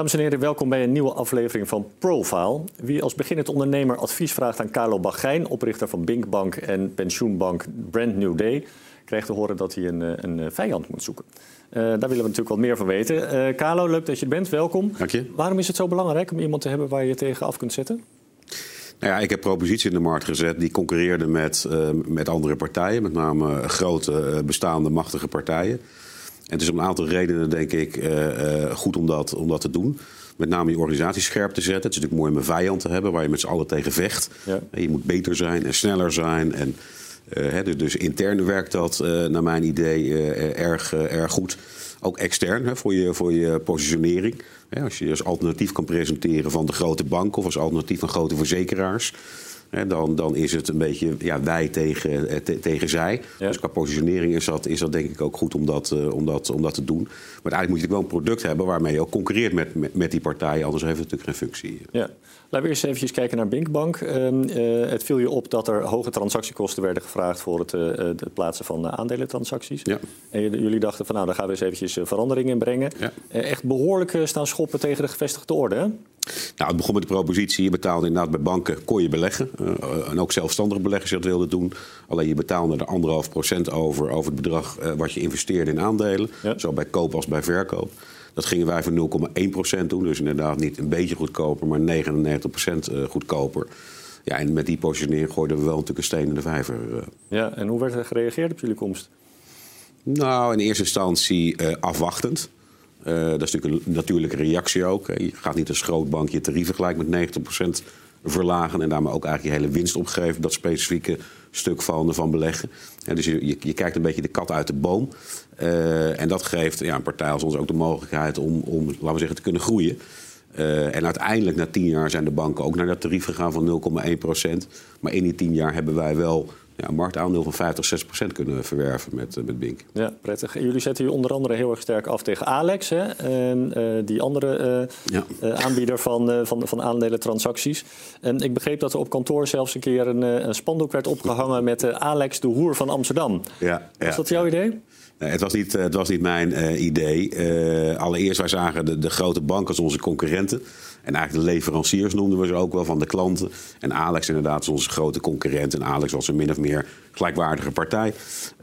Dames en heren, welkom bij een nieuwe aflevering van Profile. Wie als beginnend ondernemer advies vraagt aan Carlo Bagijn, oprichter van Binkbank en pensioenbank Brand New Day, krijgt te horen dat hij een, eh, een vijand moet zoeken. Uh, daar willen we natuurlijk wat meer van weten. Uh, Carlo, leuk dat je er bent. Welkom. Dank je. Waarom is het zo belangrijk om iemand te hebben waar je tegen af kunt zetten? Nou ja, ik heb propositie in de markt gezet die concurreerde met, uh, met andere partijen, met name grote bestaande machtige partijen. En het is om een aantal redenen, denk ik, uh, uh, goed om dat, om dat te doen. Met name je organisatie scherp te zetten. Het is natuurlijk mooi om een vijand te hebben waar je met z'n allen tegen vecht. Ja. Je moet beter zijn en sneller zijn. En, uh, dus, dus intern werkt dat, naar mijn idee, erg, erg goed. Ook extern hè, voor, je, voor je positionering. als je je als alternatief kan presenteren van de grote banken of als alternatief van grote verzekeraars dan, dan is het een beetje ja, wij tegen, eh, tegen zij. Dus qua positionering is dat, is dat denk ik ook goed om dat, uh, om dat, om dat te doen. Maar eigenlijk moet je wel een product hebben waarmee je ook concurreert met, met, met die partijen. Anders heeft het natuurlijk geen functie. Ja. Laten we eerst even kijken naar Binkbank. Uh, het viel je op dat er hoge transactiekosten werden gevraagd voor het, het plaatsen van aandelentransacties. Ja. En jullie dachten van nou, daar gaan we eens eventjes verandering in brengen. Ja. echt behoorlijk staan schoppen tegen de gevestigde orde. Hè? Nou, het begon met de propositie. Je betaalde inderdaad bij banken, kon je beleggen. Uh, en ook zelfstandige beleggers dat wilden doen. Alleen je betaalde er anderhalf procent over, over het bedrag uh, wat je investeerde in aandelen. Ja. Zo bij koop als bij verkoop. Dat gingen wij voor 0,1% doen. Dus inderdaad niet een beetje goedkoper, maar 99% uh, goedkoper. Ja, en met die positionering gooiden we wel natuurlijk een steen in de vijver. Ja, en hoe werd er gereageerd op jullie komst? Nou, in eerste instantie afwachtend. Uh, dat is natuurlijk een natuurlijke reactie ook. Je gaat niet als groot je tarieven gelijk met 90% verlagen en daarmee ook eigenlijk je hele winst opgeven, dat specifieke stuk van, van beleggen. En dus je, je, kijkt een beetje de kat uit de boom. Uh, en dat geeft ja, een partij als ons ook de mogelijkheid om, om laten we zeggen, te kunnen groeien. Uh, en uiteindelijk na tien jaar zijn de banken ook naar dat tarief gegaan van 0,1% Maar in die tien jaar hebben wij wel ja, een marktaandeel van 50, 60 procent kunnen verwerven met, uh, met Bink. Ja, prettig. En jullie zetten je onder andere heel erg sterk af tegen Alex, hè? En, uh, die andere uh, ja. aanbieder van, van, van aandelentransacties. En ik begreep dat er op kantoor zelfs een keer een, een spandoek werd opgehangen met Alex de Hoer van Amsterdam. Ja, ja. Was dat jouw idee? Nee, het was niet, het was niet mijn idee. Allereerst, wij zagen de, de grote banken als onze concurrenten. En eigenlijk de leveranciers noemden we ze ook wel van de klanten. En Alex inderdaad is onze grote concurrent. En Alex was een min of meer gelijkwaardige partij.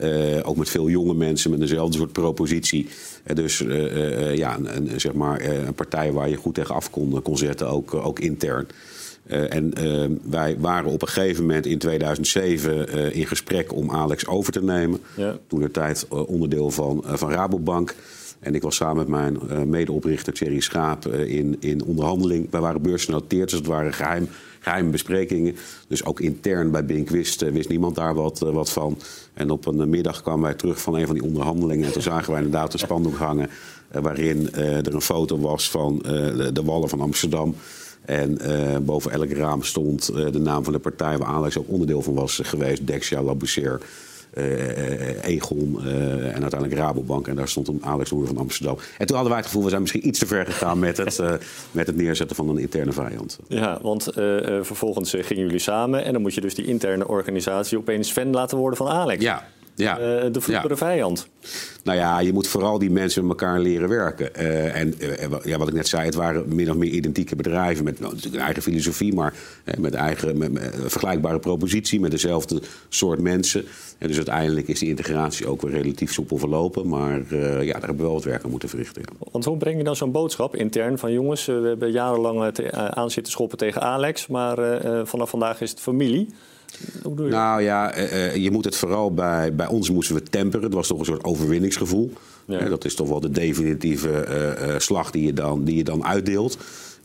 Uh, ook met veel jonge mensen met dezelfde soort propositie. Uh, dus uh, ja, een, een, zeg maar, een partij waar je goed tegen af kon, kon zetten, ook, ook intern. en wij waren op een gegeven moment in 2007 in gesprek om Alex over te nemen. Ja. Toen de tijd onderdeel van, van Rabobank. En ik was samen met mijn uh, medeoprichter Thierry Schaap uh, in, in onderhandeling. Wij waren beursgenoteerd, dus het waren geheim, geheime besprekingen. Dus ook intern bij Bink wist, wist niemand daar wat, wat van. En op een middag kwamen wij terug van een van die onderhandelingen. En toen zagen wij inderdaad een spandoek hangen... waarin er een foto was van de, de wallen van Amsterdam... En uh, boven elk raam stond uh, de naam van de partij waar Alex ook onderdeel van was geweest, Dexia Laboucher. Uh, Egon uh, en uiteindelijk Rabobank. En daar stond een Alex Hoer van Amsterdam. En toen hadden wij het gevoel, we zijn misschien iets te ver gegaan met het, met het neerzetten van een interne vijand. Ja, want vervolgens gingen jullie samen en dan moet je dus die interne organisatie opeens fan laten worden van Alex. Ja, ja. Uh, de ja. vijand. Nou ja, je moet vooral die mensen met elkaar leren werken. Uh, en uh, ja, wat ik net zei, het waren min of meer identieke bedrijven met nou, natuurlijk een eigen filosofie, maar met eigen met, met, vergelijkbare propositie, met dezelfde soort mensen. En dus uiteindelijk is die integratie ook weer relatief soepel verlopen. Maar ja, daar hebben we wel wat werk aan moeten verrichten. Ja. Want hoe breng je dan zo'n boodschap intern van jongens, we hebben jarenlang aan zitten schoppen tegen Alex, maar vanaf vandaag is het familie. Nou ja, uh, je moet het vooral bij, bij ons moesten we temperen. Het was toch een soort overwinningsgevoel. Ja. Dat is toch wel de definitieve uh, slag die je dan, die je dan uitdeelt.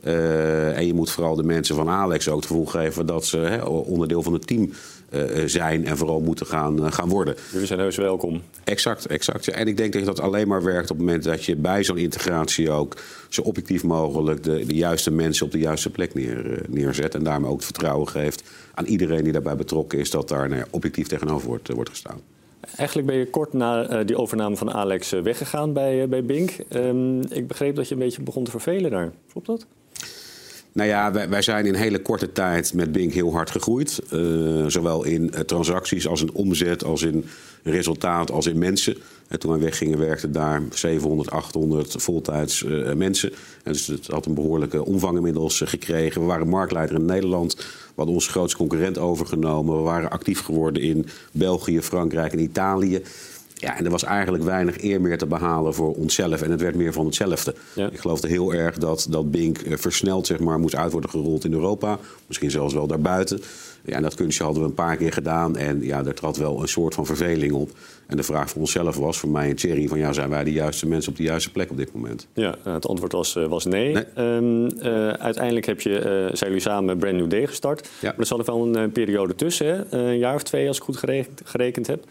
En je moet vooral de mensen van Alex ook het gevoel geven dat ze hè, onderdeel van het team zijn en vooral moeten gaan, gaan worden. Jullie zijn heus welkom. Exact, exact. En ik denk dat dat alleen maar werkt op het moment dat je bij zo'n integratie ook zo objectief mogelijk de, de juiste mensen op de juiste plek neer, neerzet. En daarmee ook het vertrouwen geeft aan iedereen die daarbij betrokken is, dat daar nou, objectief tegenover wordt, wordt gestaan. Eigenlijk ben je kort na uh, die overname van Alex uh, weggegaan bij, uh, bij Bink. Um, ik begreep dat je een beetje begon te vervelen daar. Klopt dat? Nou ja, wij, zijn in hele korte tijd met Bink heel hard gegroeid. Uh, zowel in uh, transacties als in omzet, als in resultaat, als in mensen. En toen wij weggingen werkten daar 700, 800 voltijds uh, mensen. En dus het had een behoorlijke omvang inmiddels gekregen. We waren marktleider in Nederland. We hadden onze grootste concurrent overgenomen. We waren actief geworden in België, Frankrijk en Italië. Ja, en er was eigenlijk weinig eer meer te behalen voor onszelf. En het werd meer van hetzelfde. Ja. Ik geloofde heel erg dat, dat Bink versneld zeg maar, moest uit worden gerold in Europa. Misschien zelfs wel daarbuiten. Ja, en dat kunstje hadden we een paar keer gedaan. En ja, er trad wel een soort van verveling op. En de vraag voor onszelf was, voor mij en Thierry... van ja, zijn wij de juiste mensen op de juiste plek op dit moment? Ja, het antwoord was, was nee. nee. Um, uh, uiteindelijk heb je, uh, zijn jullie samen Brand New Day gestart. Ja. Maar er zat er wel een, een periode tussen, hè? een jaar of twee als ik goed gerekend, gerekend heb...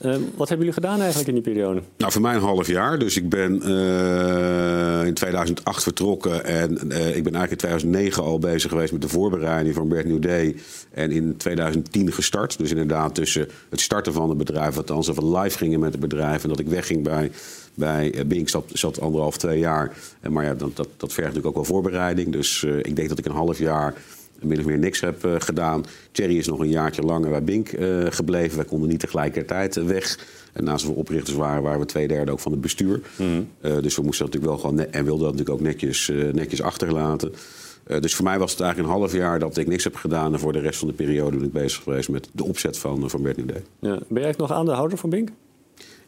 Uh, wat hebben jullie gedaan eigenlijk in die periode? Nou, voor mij een half jaar. Dus ik ben uh, in 2008 vertrokken. En uh, ik ben eigenlijk in 2009 al bezig geweest met de voorbereiding van Brand New Day. En in 2010 gestart. Dus inderdaad tussen het starten van het bedrijf, althans of we live gingen met het bedrijf. En dat ik wegging bij, bij Bink, zat, zat anderhalf, twee jaar. Maar ja, dat, dat, dat vergt natuurlijk ook wel voorbereiding. Dus ik denk dat ik een half jaar min of meer niks heb uh, gedaan. Thierry is nog een jaartje langer bij Bink uh, gebleven. Wij konden niet tegelijkertijd weg. En naast we oprichters waren, waren we twee derde ook van het bestuur. Mm. dus we moesten dat natuurlijk wel gewoon... en wilden dat natuurlijk ook netjes, netjes achterlaten. dus voor mij was het eigenlijk een half jaar dat ik niks heb gedaan. En voor de rest van de periode ben ik bezig geweest met de opzet van, van Bert. Ja. Ben jij nog aandeelhouder van Bink?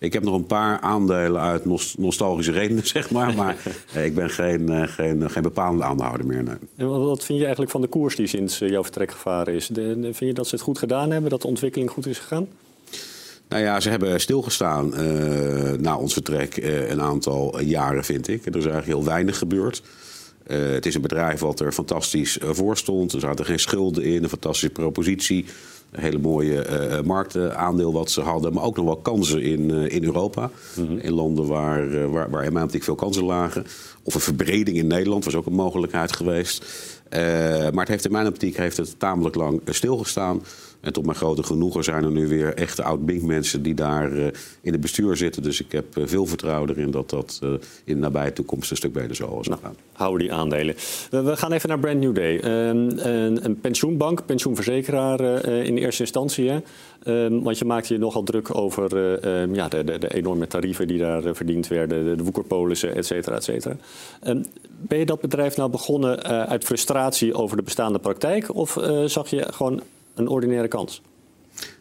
Ik heb nog een paar aandelen uit nostalgische redenen, zeg maar. Maar ik ben geen, geen, geen bepalende aandeelhouder meer. Nee. En wat vind je eigenlijk van de koers die sinds jouw vertrek gevaren is? De, vind je dat ze het goed gedaan hebben, dat de ontwikkeling goed is gegaan? Nou ja, ze hebben stilgestaan uh, na ons vertrek uh, een aantal jaren, vind ik. Er is eigenlijk heel weinig gebeurd. Uh, het is een bedrijf wat er fantastisch voor stond. Er zaten geen schulden in, een fantastische propositie. Een hele mooie uh, marktaandeel wat ze hadden. Maar ook nog wel kansen in, uh, in Europa. Mm -hmm. In landen waar, uh, waar, waar veel kansen lagen. Of een verbreding in Nederland was ook een mogelijkheid geweest. Maar het heeft in mijn optiek heeft het tamelijk lang stilgestaan. En tot mijn grote genoegen zijn er nu weer echte oud-Bink-mensen die daar uh, in het bestuur zitten. Dus ik heb veel vertrouwen erin dat dat in de nabije toekomst een stuk beter zal nou, gaan. Houden die aandelen. We, gaan even naar Brand New Day. Een, een pensioenbank, pensioenverzekeraar in eerste instantie. Hè? Um, want je maakte je nogal druk over um, ja, de, de, de, enorme tarieven die daar verdiend werden, de, woekerpolissen, et cetera, et cetera. Um, ben je dat bedrijf nou begonnen uit frustratie over de bestaande praktijk? Of zag je gewoon een ordinaire kans?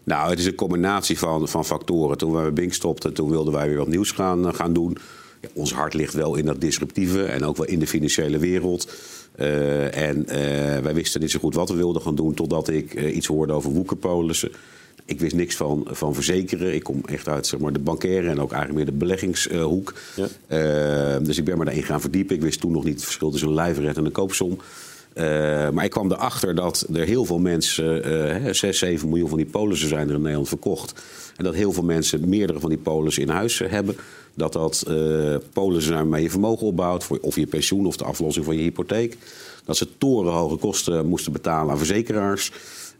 Nou, het is een combinatie van, van factoren. Toen we bij Bink stopten, toen wilden wij weer wat nieuws gaan, eh, gaan doen. Ons hart ligt wel in dat disruptieve en ook wel in de financiële wereld. En wij wisten niet zo goed wat we wilden gaan doen totdat ik iets hoorde over woekerpolissen. Ik wist niks van, van verzekeren. Ik kom echt uit zeg maar, de bankaire en ook eigenlijk meer de beleggingshoek. Ja. dus ik ben me daarin gaan verdiepen. Ik wist toen nog niet het verschil tussen een lijfred en een koopsom. Uh, maar ik kwam erachter dat er heel veel mensen, uh, 6, 7 miljoen van die polissen zijn er in Nederland verkocht. En dat heel veel mensen meerdere van die polissen in huis hebben. Dat dat uh, polissen zijn waarmee je vermogen opbouwt, voor of je pensioen of de aflossing van je hypotheek. Dat ze torenhoge kosten moesten betalen aan verzekeraars.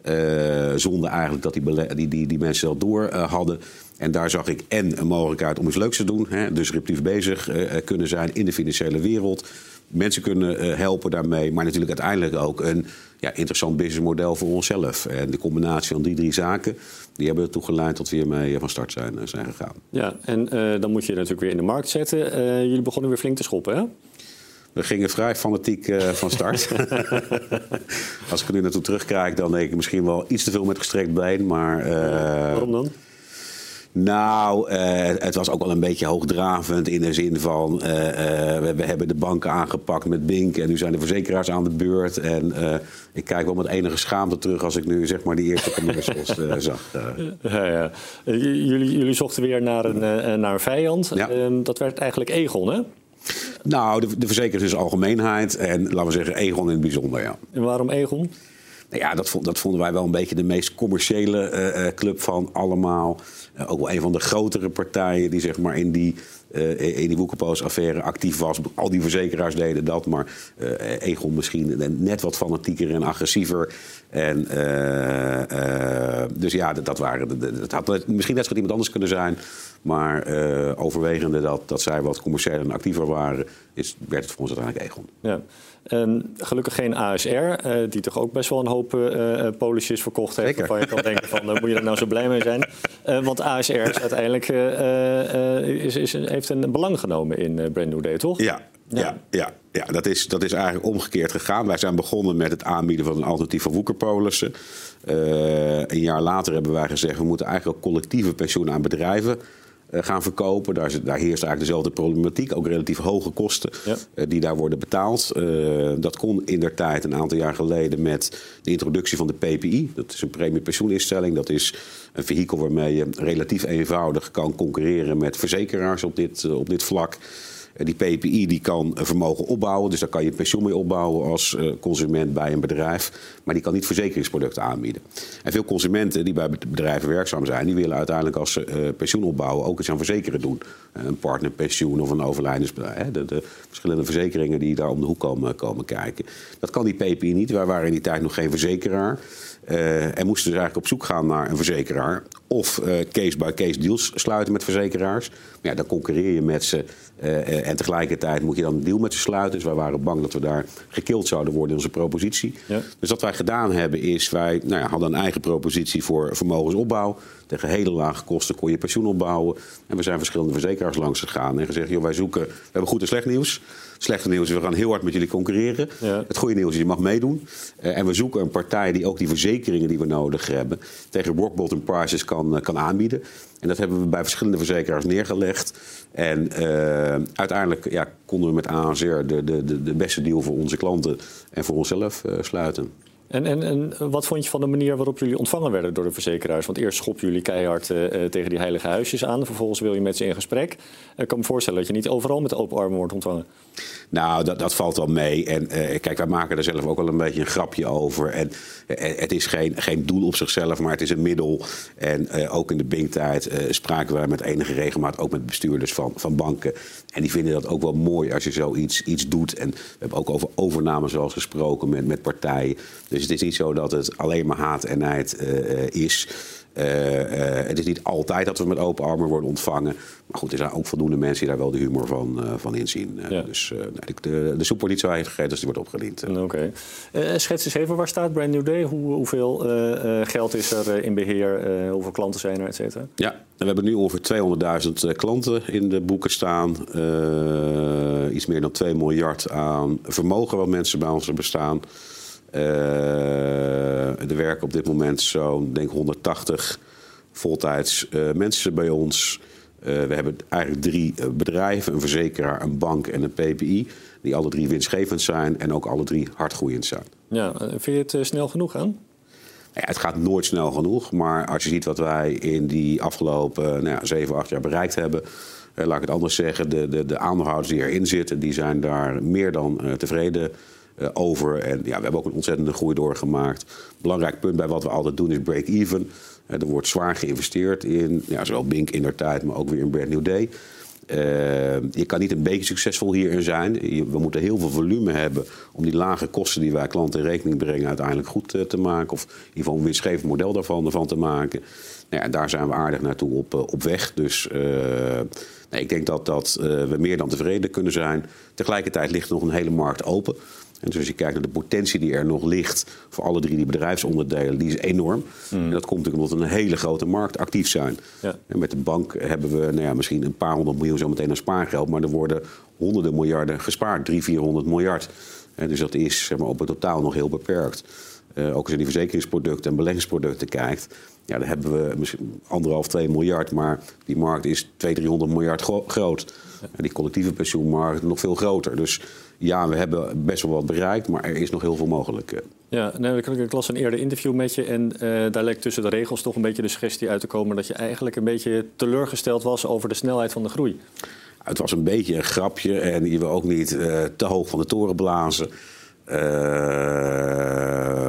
Uh, zonder eigenlijk dat die, die, die, die mensen dat door uh, hadden. En daar zag ik en een mogelijkheid om iets leuks te doen. Hè, disruptief bezig uh, kunnen zijn in de financiële wereld mensen kunnen helpen daarmee. Maar natuurlijk uiteindelijk ook een ja, interessant businessmodel voor onszelf. En de combinatie van die drie zaken, die hebben ertoe geleid tot we hiermee van start zijn, zijn gegaan. Ja, en dan moet je natuurlijk weer in de markt zetten. Jullie begonnen weer flink te schoppen, hè? We gingen vrij fanatiek uh, van start. Als ik er nu naartoe terugkijk, dan denk ik misschien wel iets te veel met gestrekt been. Maar, Waarom dan? Nou, uh, het was ook wel een beetje hoogdravend in de zin van... Uh, uh, we, we, hebben de banken aangepakt met Bink en nu zijn de verzekeraars aan de beurt. En ik kijk wel met enige schaamte terug als ik nu zeg maar die eerste commercials zag. Ja, ja. Jullie, jullie zochten weer naar een, naar een vijand. Ja. Ehm, dat werd eigenlijk Egon, hè? Nou, de, de verzekeraars is algemeenheid en laten we zeggen Egon in het bijzonder, ja. En waarom Egon? Nou ja, dat, dat, vonden wij wel een beetje de meest commerciële uh, club van allemaal. Uh, ook wel een van de grotere partijen die zeg maar in die in die Woekerpoos-affaire actief was. Al die verzekeraars deden dat, maar Egon misschien net wat fanatieker en agressiever. En, dus ja, dat, dat waren, dat had misschien net zo iemand anders kunnen zijn. Maar overwegende dat, dat zij wat commerciëler en actiever waren, is, werd het voor ons uiteindelijk Egon. Ja. Gelukkig geen ASR, uh, die toch ook best wel een hoop uh, polisjes verkocht heeft. Zeker. Waarvan je kan denken van, moet je er nou zo blij mee zijn? want ASR is uiteindelijk, is, is, heeft een belang genomen in Brand New Day, toch? Ja, ja, ja, ja, dat, is, dat is eigenlijk omgekeerd gegaan. Wij zijn begonnen met het aanbieden van een alternatief voor woekerpolissen. een jaar later hebben wij gezegd, we moeten eigenlijk ook collectieve pensioenen aan bedrijven eh, gaan verkopen. Daar, daar, heerst eigenlijk dezelfde problematiek. Ook relatief hoge kosten eh, die daar worden betaald. Eh, dat kon in der tijd een aantal jaar geleden met de introductie van de PPI. Dat is een premiepensioeninstelling. Dat is een vehikel waarmee je relatief eenvoudig kan concurreren met verzekeraars op dit, op dit vlak. Eh, die PPI die kan vermogen opbouwen, dus daar kan je pensioen mee opbouwen als eh, consument bij een bedrijf. Maar die kan niet verzekeringsproducten aanbieden. En veel consumenten die bij bedrijven werkzaam zijn, die willen uiteindelijk als ze uh, pensioen opbouwen ook iets aan verzekeren doen. een partnerpensioen of een overlijdensbedrijf. De, de, verschillende verzekeringen die daar om de hoek komen, komen kijken. Dat kan die PPI niet. Wij waren in die tijd nog geen verzekeraar. en moesten dus eigenlijk op zoek gaan naar een verzekeraar. Of case-by-case deals sluiten met verzekeraars. Maar ja, dan concurreer je met ze uh, en tegelijkertijd moet je dan een deal met ze sluiten. Dus wij waren bang dat we daar gekild zouden worden in onze propositie. Ja. Dus wat wij gedaan hebben is, wij nou ja, hadden een eigen propositie voor vermogensopbouw. Tegen hele lage kosten kon je pensioen opbouwen. En we zijn verschillende verzekeraars langs gegaan en gezegd, joh, wij zoeken, we hebben goed en slecht nieuws. Slechte nieuws is, we gaan heel hard met jullie concurreren. Het goede nieuws is, je mag meedoen. Uh, en we zoeken een partij die ook die verzekeringen die we nodig hebben... tegen rock bottom prices kan, uh, kan aanbieden. En dat hebben we bij verschillende verzekeraars neergelegd. En uh, uiteindelijk ja, konden we met ANZR de, de, de, de beste deal voor onze klanten en voor onszelf sluiten. En, en, en wat vond je van de manier waarop jullie ontvangen werden door de verzekeraars? Want eerst schop jullie keihard uh, tegen die heilige huisjes aan. Vervolgens wil je met ze in gesprek. Ik kan me voorstellen dat je niet overal met open armen wordt ontvangen. Nou, dat, dat valt wel mee. En uh, kijk, wij maken er zelf ook wel een beetje een grapje over. En het is geen, geen doel op zichzelf, maar het is een middel. En ook in de Bing-tijd spraken wij met enige regelmaat ook met bestuurders van, van banken. En die vinden dat ook wel mooi als je zoiets iets doet. En we hebben ook over overname zoals gesproken met, met partijen. Dus het is niet zo dat het alleen maar haat en nijd is. Uh, uh, het is niet altijd dat we met open armen worden ontvangen. Maar goed, er zijn ook voldoende mensen die daar wel de humor van, van inzien. Ja. Dus de, de soep wordt niet zo gegeten als die wordt opgediend. Oké. Okay. schets eens even, waar staat Brand New Day? Hoe, hoeveel geld is er in beheer? hoeveel klanten zijn er, et cetera? Ja, we hebben nu ongeveer 200.000 klanten in de boeken staan. iets meer dan 2 miljard aan vermogen wat mensen bij ons bestaan. Uh, er werken op dit moment zo'n denk 180 voltijds uh, mensen bij ons. Uh, we hebben eigenlijk drie bedrijven, een verzekeraar, een bank en een PPI. Die alle drie winstgevend zijn en ook alle drie hardgroeiend zijn. Ja, vind je het snel genoeg aan? Ja, het gaat nooit snel genoeg. Maar als je ziet wat wij in die afgelopen nou ja, 7, 8 jaar bereikt hebben. laat ik het anders zeggen. De, de, de aandeelhouders die erin zitten, die zijn daar meer dan tevreden eh, over. En ja, we hebben ook een ontzettende groei doorgemaakt. Belangrijk punt bij wat we altijd doen is break-even. er wordt zwaar geïnvesteerd in ja, zowel Bink in der tijd, maar ook weer in Brand New Day. Uh, je kan niet een beetje succesvol hierin zijn. we moeten heel veel volume hebben om die lage kosten die wij klanten in rekening brengen uiteindelijk goed te maken. Of in ieder geval een winstgevend model daarvan ervan te maken. Nou ja, daar zijn we aardig naartoe op, op weg. Dus ik denk dat, dat we meer dan tevreden kunnen zijn. Tegelijkertijd ligt nog een hele markt open. En dus als je kijkt naar de potentie die er nog ligt voor alle drie die bedrijfsonderdelen, die is enorm. Mm. En dat komt natuurlijk omdat we een hele grote markt actief zijn. Ja. En met de bank hebben we nou ja, misschien een paar honderd miljoen zometeen aan spaargeld, maar er worden honderden miljarden gespaard, drie, vierhonderd miljard. En dus dat is zeg maar, op het totaal nog heel beperkt. Uh, ook als je die verzekeringsproducten en beleggingsproducten kijkt, ja, dan hebben we misschien anderhalf, twee miljard, maar die markt is 200, 300 miljard groot. En die collectieve pensioenmarkt nog veel groter. Dus ja, we hebben best wel wat bereikt, maar er is nog heel veel mogelijk. Ja, nee, ik las een eerder interview met je en uh, daar leek tussen de regels toch een beetje de suggestie uit te komen dat je eigenlijk een beetje teleurgesteld was over de snelheid van de groei. Het was een beetje een grapje en je wil ook niet uh, te hoog van de toren blazen. Uh,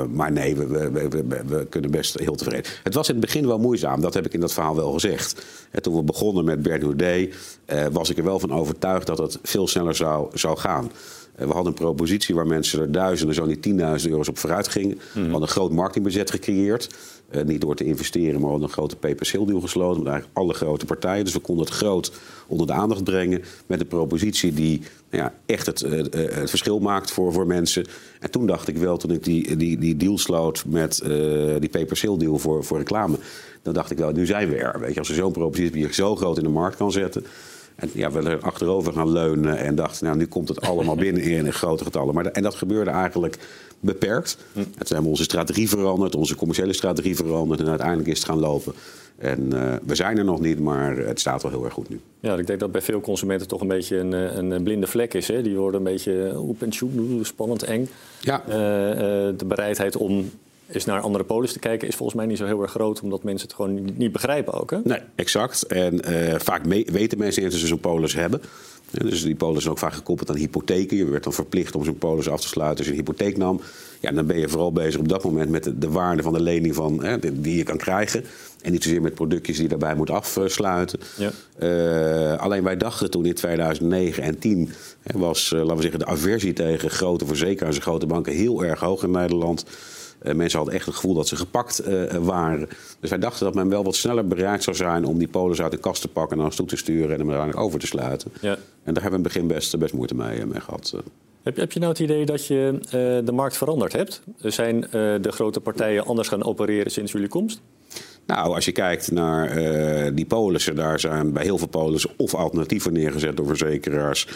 maar nee, we, we, we, we, kunnen best heel tevreden. Het was in het begin wel moeizaam, dat heb ik in dat verhaal wel gezegd. toen we begonnen met Bert Houdet, was ik er wel van overtuigd dat het veel sneller zou, zou gaan. We hadden een propositie waar mensen er duizenden, zo niet 10.000 euro's op vooruit gingen. We mhm. hadden een groot marketingbudget gecreëerd. Uh, niet door te investeren, maar we hadden een grote paper deal gesloten. Met eigenlijk alle grote partijen. Dus we konden het groot onder de aandacht brengen. Met een propositie die nou ja, echt het, uh, het verschil maakt voor, voor mensen. En toen dacht ik wel, toen ik die, die, die deal sloot met uh, die paper deal voor, voor reclame. Dan dacht ik wel, nu zijn we er. Weet je, als er zo'n propositie die je zo groot in de markt kan zetten. En ja, we er achterover gaan leunen en dachten, nou, nu komt het allemaal binnen in grote getallen. Maar en dat gebeurde eigenlijk beperkt. Hm. Het hebben we onze strategie veranderd, onze commerciële strategie veranderd en uiteindelijk is het gaan lopen. En uh, we zijn er nog niet, maar het staat wel heel erg goed nu. Ja, ik denk dat bij veel consumenten toch een beetje een, eh, een blinde vlek is. Hè? Die worden een beetje, hoe pensioen, spannend, eng. Ja. Uh, de bereidheid om is naar andere polis te kijken, is volgens mij niet zo heel erg groot, omdat mensen het gewoon niet begrijpen ook. Hè? Nee, exact. En uh, vaak weten mensen dat ze zo'n polis hebben. dus die polis is ook vaak gekoppeld aan hypotheken. Je werd dan verplicht om zo'n polis af te sluiten als je een hypotheek nam. Ja, dan ben je vooral bezig op dat moment met de, de waarde van de lening van, hè, die je kan krijgen. En niet zozeer met productjes die je daarbij moet afsluiten. Ja. Uh, alleen wij dachten toen in 2009 en 10 was, uh, laten we zeggen, de aversie tegen grote verzekeraars en grote banken heel erg hoog in Nederland. Uh, mensen hadden echt het gevoel dat ze gepakt uh, waren. Dus wij dachten dat men wel wat sneller bereid zou zijn om die polis uit de kast te pakken en naar ons toe te sturen en hem uiteindelijk over te sluiten. Ja. En daar hebben we in het begin best, best moeite mee, mee gehad. Heb, heb, je nou het idee dat je uh, de markt veranderd hebt? Zijn de grote partijen anders gaan opereren sinds jullie komst? Nou, als je kijkt naar uh, die polissen, daar zijn bij heel veel polissen of alternatieven neergezet door verzekeraars.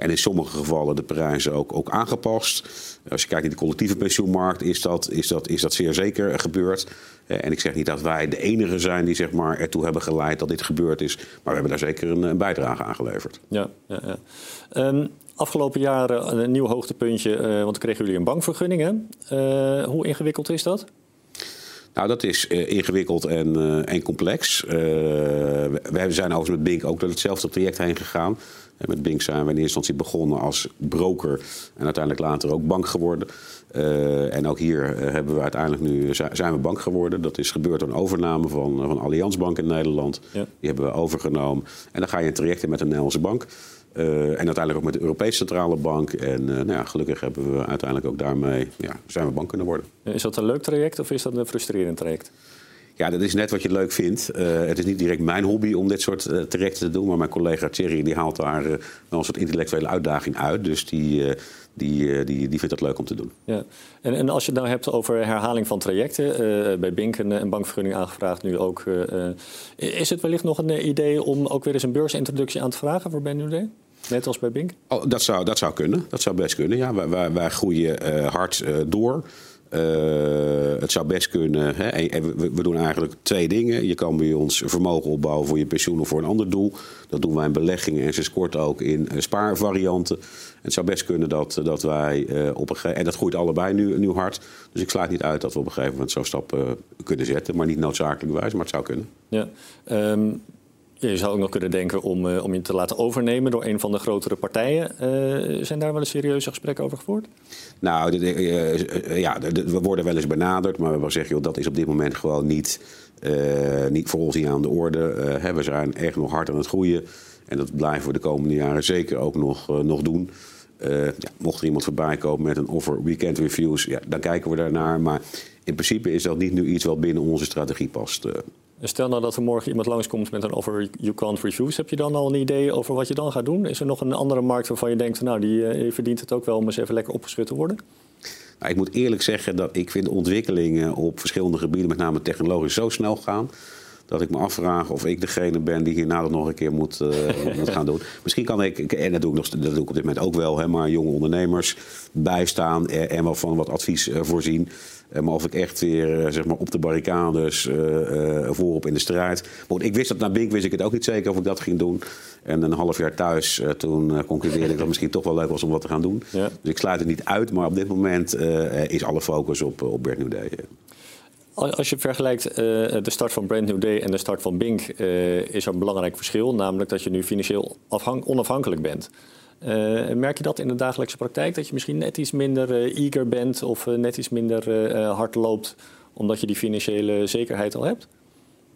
En in sommige gevallen de prijzen ook, ook aangepast. Als je kijkt naar de collectieve pensioenmarkt, is dat, is dat, is dat zeer zeker gebeurd. Eh, en ik zeg niet dat wij de enige zijn die zeg maar, ertoe hebben geleid dat dit gebeurd is. Maar we hebben daar zeker een, bijdrage aan geleverd. Ja, ja, ja. Um, afgelopen jaren een nieuw hoogtepuntje, uh, want kregen jullie een bankvergunning. Hè? Hoe ingewikkeld is dat? Nou, dat is uh, ingewikkeld en, uh, en complex. Uh, we zijn overigens met Bink ook door hetzelfde traject heen gegaan. En met Bink zijn we in eerste instantie begonnen als broker en uiteindelijk later ook bank geworden. en ook hier hebben we uiteindelijk nu zijn we bank geworden. Dat is gebeurd door een overname van, van Allianz Bank in Nederland. Ja. Die hebben we overgenomen. En dan ga je een traject in met een Nederlandse bank. Uh, en uiteindelijk ook met de Europese Centrale Bank. En uh, nou ja, gelukkig hebben we uiteindelijk ook daarmee ja, zijn we bank kunnen worden. Is dat een leuk traject of is dat een frustrerend traject? Ja, dat is net wat je leuk vindt. Uh, het is niet direct mijn hobby om dit soort trajecten te doen. Maar mijn collega Thierry die haalt daar wel een soort intellectuele uitdaging uit. Dus die, die, die, die vindt dat leuk om te doen. Ja. En, en als je het nou hebt over herhaling van trajecten. bij Bink een, een, bankvergunning aangevraagd, nu ook. is het wellicht nog een idee om ook weer eens een beursintroductie aan te vragen voor Ben Nude? Net als bij Bink? Oh, dat, zou, dat zou kunnen. Dat zou best kunnen. Ja, wij, wij, wij groeien hard door. Uh, het zou best kunnen. Hè? We, doen eigenlijk twee dingen. Je kan bij ons vermogen opbouwen voor je pensioen of voor een ander doel. Dat doen wij in beleggingen en sinds kort ook in spaarvarianten. Het zou best kunnen dat, dat wij op een gegeven En dat groeit allebei nu, nu hard. Dus ik sluit niet uit dat we op een gegeven moment zo'n stap kunnen zetten. Maar niet noodzakelijkerwijs, maar het zou kunnen. Ja. Um je zou ook nog kunnen denken om, uh, om je te laten overnemen door een van de grotere partijen. Uh, zijn daar wel een serieuze gesprekken over gevoerd? Nou, uh, ja, we worden wel eens benaderd, maar we hebben gezegd, dat is op dit moment gewoon niet, niet voor ons aan de orde. Hè, we zijn echt nog hard aan het groeien en dat blijven we de komende jaren zeker ook nog, nog doen. ja, mocht er iemand voorbij komen met een offer weekend reviews, ja, dan kijken we daarnaar. Maar in principe is dat niet nu iets wat binnen onze strategie past. Stel nou dat er morgen iemand langskomt met een offer you can't refuse. Heb je dan al een idee over wat je dan gaat doen? Is er nog een andere markt waarvan je denkt, nou die uh, verdient het ook wel om eens even lekker opgeschud te worden? Nou, ik moet eerlijk zeggen dat ik vind ontwikkelingen op verschillende gebieden, met name technologisch, zo snel gaan dat ik me afvraag of ik degene ben die hierna nog een keer moet, uh, moet gaan doen. Misschien kan ik, en dat doe ik, nog, dat doe ik op dit moment ook wel, hè, maar jonge ondernemers bijstaan en, en wel van wat advies uh, voorzien. Uh, maar of ik echt weer zeg maar op de barricades voorop in de strijd. Maar ik wist dat na Bink wist ik het ook niet zeker of ik dat ging doen. En een half jaar thuis, toen concludeerde ik dat het misschien toch wel leuk was om wat te gaan doen. Ja. Dus ik sluit het niet uit, maar op dit moment is alle focus op, op Bert New Day. Als je vergelijkt de start van Brand New Day en de start van Bink, is er een belangrijk verschil. Namelijk dat je nu financieel onafhankelijk bent. Merk je dat in de dagelijkse praktijk? Dat je misschien net iets minder eager bent of net iets minder hard loopt omdat je die financiële zekerheid al hebt?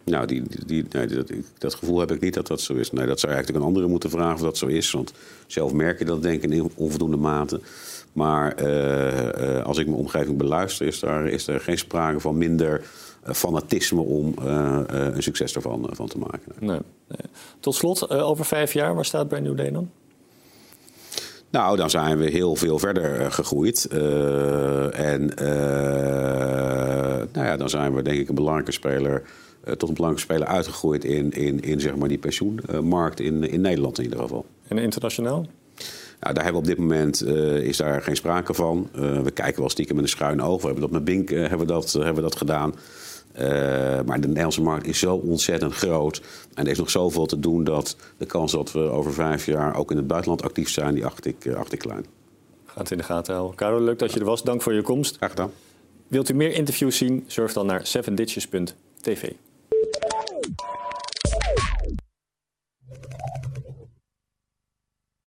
Nou, die, die, nee, dat, dat, gevoel heb ik niet dat dat zo is. Nee, dat zou je eigenlijk een andere moeten vragen of dat zo is. Want zelf merk je dat denk ik in onvoldoende mate. Maar uh, als ik mijn omgeving beluister, is, daar, is er geen sprake van minder fanatisme om een succes ervan van te maken. Nee. nee. Tot slot, over vijf jaar, waar staat Brand New Day dan? Nou, dan zijn we heel veel verder gegroeid. en nou ja, dan zijn we denk ik een belangrijke speler eh, tot een belangrijke speler uitgegroeid in, in, in zeg maar die pensioenmarkt in, in Nederland in ieder geval. En internationaal? Nou, daar hebben we op dit moment uh, is daar geen sprake van. Uh, we kijken wel stiekem met een schuin oog. We hebben dat met Bink uh, hebben dat, hebben dat gedaan. Maar de Nederlandse markt is zo ontzettend groot. En er is nog zoveel te doen dat de kans dat we over vijf jaar ook in het buitenland actief zijn, die acht ik, acht ik klein. Gaat in de gaten houden. Karel, leuk dat je er was. Dank voor je komst. Graag gedaan. Wilt u meer interviews zien? Surf dan naar 7ditches.tv.